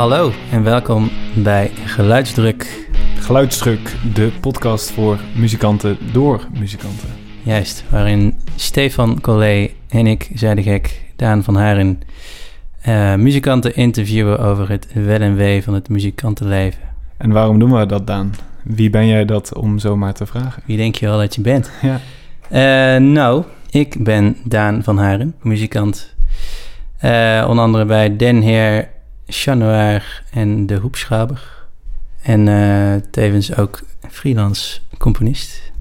Hallo en welkom bij Geluidsdruk. Geluidsdruk, de podcast voor muzikanten door muzikanten. Juist, waarin Stefan Collet en ik, zei de gek, Daan van Haren, eh, muzikanten interviewen over het wel en wee van het muzikantenleven. En waarom doen we dat, Daan? Wie ben jij dat om zomaar te vragen? Wie denk je wel dat je bent? Ja. Eh, nou, ik ben Daan van Haren, muzikant. Eh, onder andere bij Den Heer, Chanoir en De Hoepschaber. En eh, tevens ook freelance componist.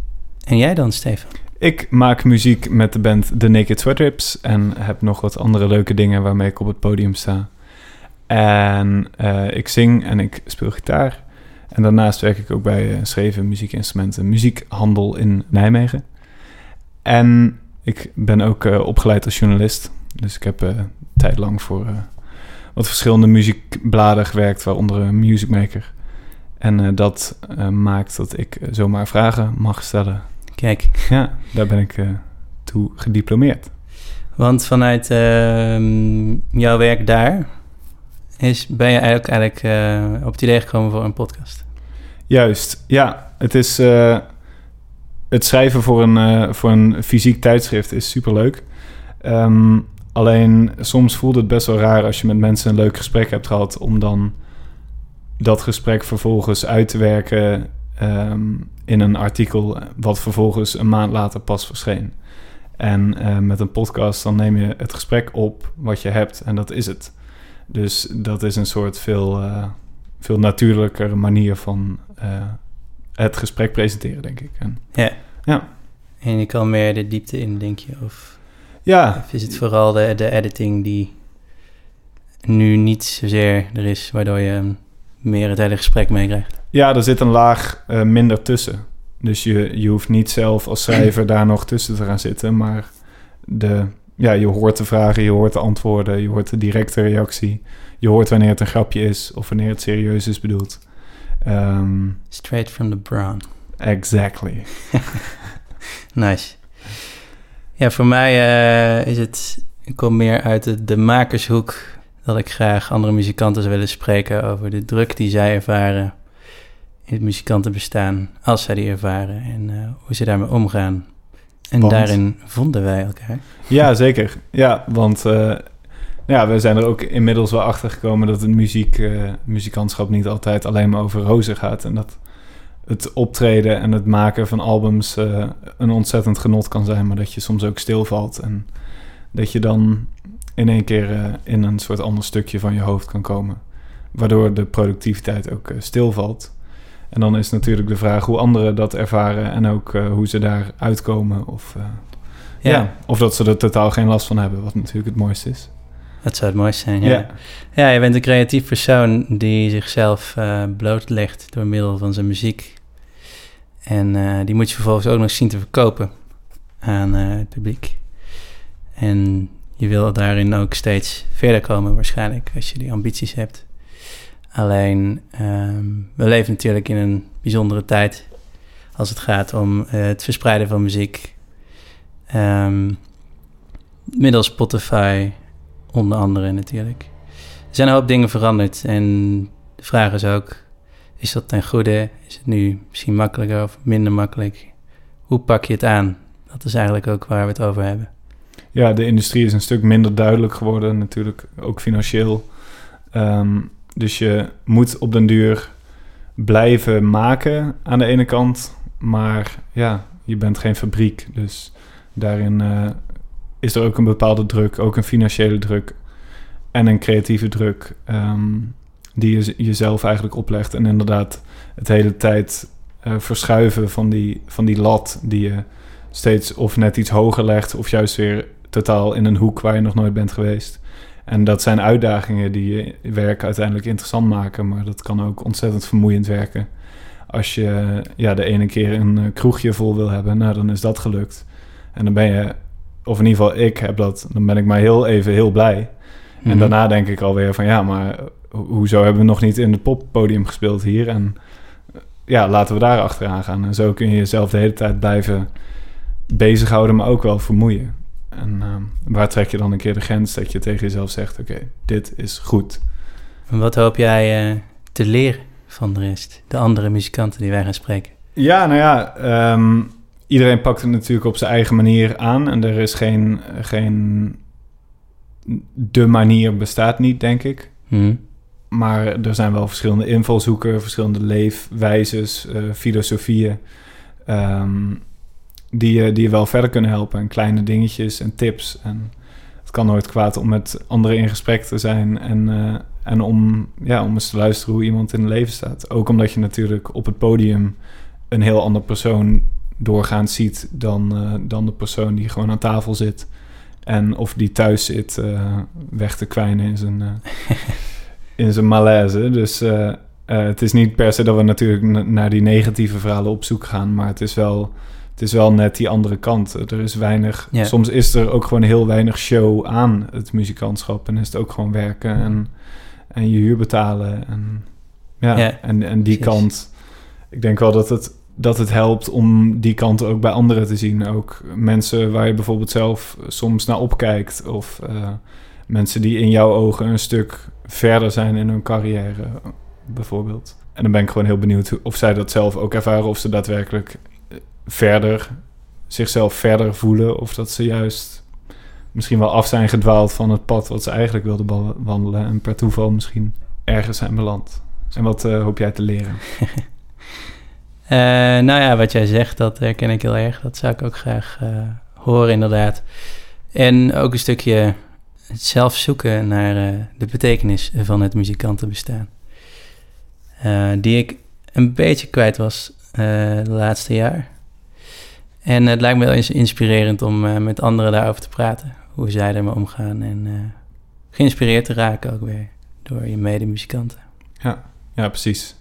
En jij dan, Stefan? Ik maak muziek met de band The Naked Sweatrips en heb nog wat andere leuke dingen waarmee ik op het podium sta. En eh, ik zing en ik speel gitaar. En daarnaast werk ik ook bij uh, Schreven Muziekinstrumenten Muziekhandel in Nijmegen. En ik ben ook opgeleid als journalist. Dus ik heb uh, tijdlang voor uh, wat verschillende muziekbladen gewerkt, waaronder Music Maker. En dat maakt dat ik zomaar vragen mag stellen. Kijk. Ja, daar ben ik toe gediplomeerd. Want vanuit ehm, jouw werk daar is, ben je eigenlijk, eigenlijk op het idee gekomen voor een podcast. Juist, ja. Het is het schrijven voor een, uh, voor een fysiek tijdschrift is superleuk. Um, alleen soms voelt het best wel raar als je met mensen een leuk gesprek hebt gehad... om dan dat gesprek vervolgens uit te werken um, in een artikel... wat vervolgens een maand later pas verscheen. En uh, met een podcast dan neem je het gesprek op wat je hebt en dat is het. Dus dat is een soort veel, uh, veel natuurlijkere manier van het gesprek presenteren, denk ik. En, ja. ja. En je kan meer de diepte in, denk je? Of, ja. Of is het vooral de, de editing die nu niet zozeer er is, waardoor je meer het hele gesprek meekrijgt? Ja, er zit een laag uh, minder tussen. Dus je, je hoeft niet zelf als schrijver daar nog tussen te gaan zitten, maar de, ja, je hoort de vragen, je hoort de antwoorden, je hoort de directe reactie. Je hoort wanneer het een grapje is of wanneer het serieus is bedoeld. Um, Straight from the brown. Exactly. nice. Ja, voor mij uh, is het... Ik kom meer uit de, de, makershoek... dat ik graag andere muzikanten zou willen spreken... over de druk die zij ervaren... in het muzikantenbestaan... als zij die ervaren... en uh, hoe ze daarmee omgaan. En want, daarin vonden wij elkaar. Ja, zeker. Ja, want... Uh, ja, we zijn er ook inmiddels wel achter gekomen dat het muziek, uh, muzikantschap niet altijd alleen maar over rozen gaat. En dat het optreden en het maken van albums uh, een ontzettend genot kan zijn, maar dat je soms ook stilvalt. En dat je dan in één keer uh, in een soort ander stukje van je hoofd kan komen. Waardoor de productiviteit ook uh, stilvalt. En dan is natuurlijk de vraag hoe anderen dat ervaren en ook hoe ze daar uitkomen. Of, ja. ja. of dat ze er totaal geen last van hebben, wat natuurlijk het mooiste is. Dat zou het mooiste zijn, ja. ja. Ja, je bent een creatief persoon die zichzelf blootlegt door middel van zijn muziek. En uh, die moet je vervolgens ook nog zien te verkopen aan uh, het publiek. En je wil daarin ook steeds verder komen waarschijnlijk, als je die ambities hebt. Alleen, um, we leven natuurlijk in een bijzondere tijd als het gaat om het verspreiden van muziek. Um, middels Spotify, onder andere natuurlijk. Er zijn een hoop dingen veranderd en de vraag is ook, is dat ten goede? Is het nu misschien makkelijker of minder makkelijk? Hoe pak je het aan? Dat is eigenlijk ook waar we het over hebben. Ja, de industrie is een stuk minder duidelijk geworden, natuurlijk ook financieel. Um, dus je moet op den duur blijven maken aan de ene kant, maar ja, je bent geen fabriek. Dus daarin uh, is er ook een bepaalde druk, ook een financiële druk en een creatieve druk um, die je jezelf eigenlijk oplegt. En inderdaad het hele tijd uh, verschuiven van die, van die lat die je steeds of net iets hoger legt of juist weer totaal in een hoek waar je nog nooit bent geweest. En dat zijn uitdagingen die je werk uiteindelijk interessant maken, maar dat kan ook ontzettend vermoeiend werken. Als je ja, de ene keer een kroegje vol wil hebben, nou dan is dat gelukt. En dan ben je of in ieder geval ik heb dat, dan ben ik maar heel even heel blij. En Mhm. daarna denk ik alweer van ja, maar ho- hoezo hebben we nog niet in het poppodium gespeeld hier? En eh, ja, laten we daar achteraan gaan. En zo kun je jezelf de hele tijd blijven bezighouden, maar ook wel vermoeien. En ehm, waar trek je dan een keer de grens dat je tegen jezelf zegt: Oké, dit is goed. Wat hoop jij uh, te leren van de rest, de andere muzikanten die wij gaan spreken? Ja, nou ja, um, iedereen pakt het natuurlijk op zijn eigen manier aan. En er is geen, geen de manier bestaat niet, denk ik. Hmm. Maar er zijn wel verschillende invalshoeken, verschillende leefwijzes, uh, filosofieën. Um, die, je, die je wel verder kunnen helpen. En kleine dingetjes en tips. En het kan nooit kwaad om met anderen in gesprek te zijn. En, uh, en om, ja, om eens te luisteren hoe iemand in het leven staat. Ook omdat je natuurlijk op het podium een heel ander persoon doorgaans ziet dan, uh, dan de persoon die gewoon aan tafel zit. En of die thuis zit weg te kwijnen in zijn, in zijn malaise. Dus het is niet per se dat we natuurlijk naar die negatieve verhalen op zoek gaan. Maar het is wel het is wel net die andere kant. Er is weinig. Soms is er ook gewoon heel weinig show aan het muzikantschap. En is het ook gewoon werken en, en je huur betalen. En, ja, en, en die kant. Ik denk wel dat het, dat het helpt om die kant ook bij anderen te zien. Ook mensen waar je bijvoorbeeld zelf soms naar opkijkt. Of uh, mensen die in jouw ogen een stuk verder zijn in hun carrière, bijvoorbeeld. En dan ben ik gewoon heel benieuwd of zij dat zelf ook ervaren. Of ze daadwerkelijk verder, zichzelf verder voelen. Of dat ze juist misschien wel af zijn gedwaald van het pad wat ze eigenlijk wilden wandelen. En per toeval misschien ergens zijn beland. En wat uh, hoop jij te leren? uh, nou ja, wat jij zegt, dat herken ik heel erg. Dat zou ik ook graag horen, inderdaad. En ook een stukje zelf zoeken naar de betekenis van het muzikantenbestaan. die ik een beetje kwijt was de laatste jaar. En het lijkt me wel eens inspirerend om uh, met anderen daarover te praten. Hoe zij ermee omgaan. En uh, geïnspireerd te raken ook weer door je medemuzikanten. Ja, ja, precies.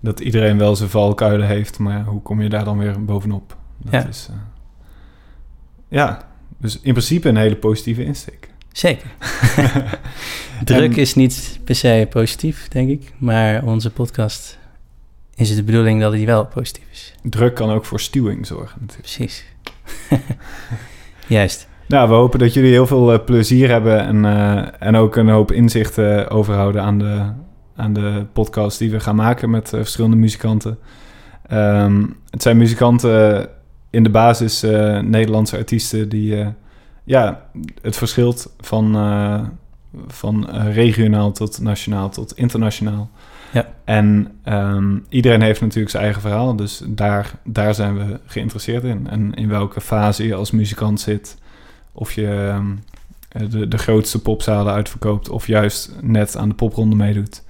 Dat iedereen wel zijn valkuilen heeft, maar hoe kom je daar dan weer bovenop? Dat ja. Is, uh, ja, dus in principe een hele positieve insteek. Zeker. Druk is niet per se positief, denk ik. Maar onze podcast is het de bedoeling dat hij wel positief is. Druk kan ook voor stuwing zorgen natuurlijk. Precies. Juist. Nou, we hopen dat jullie heel veel uh, plezier hebben en, uh, en ook een hoop inzichten overhouden aan de, aan de podcast die we gaan maken met uh, verschillende muzikanten. Um, het zijn muzikanten in de basis Nederlandse artiesten die ja, het verschilt van, van regionaal tot nationaal tot internationaal. Ja. En um, iedereen heeft natuurlijk zijn eigen verhaal, dus daar, daar zijn we geïnteresseerd in. En in welke fase je als muzikant zit, of je um, de, de grootste popzalen uitverkoopt, of juist net aan de popronde meedoet.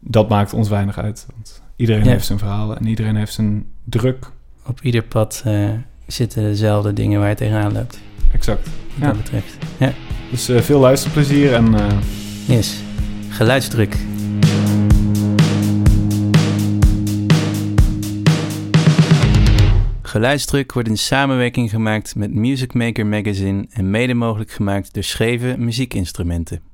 Dat maakt ons weinig uit. Want iedereen ja. heeft zijn verhaal en iedereen heeft zijn druk. Op ieder pad uh, zitten dezelfde dingen waar je tegenaan loopt. Exact. Wat ja. dat betreft. Ja. Dus uh, veel luisterplezier en... Uh... Yes. Geluidsdruk. Geluidsdruk wordt in samenwerking gemaakt met Music Maker Magazine en mede mogelijk gemaakt door Scheven Muziekinstrumenten.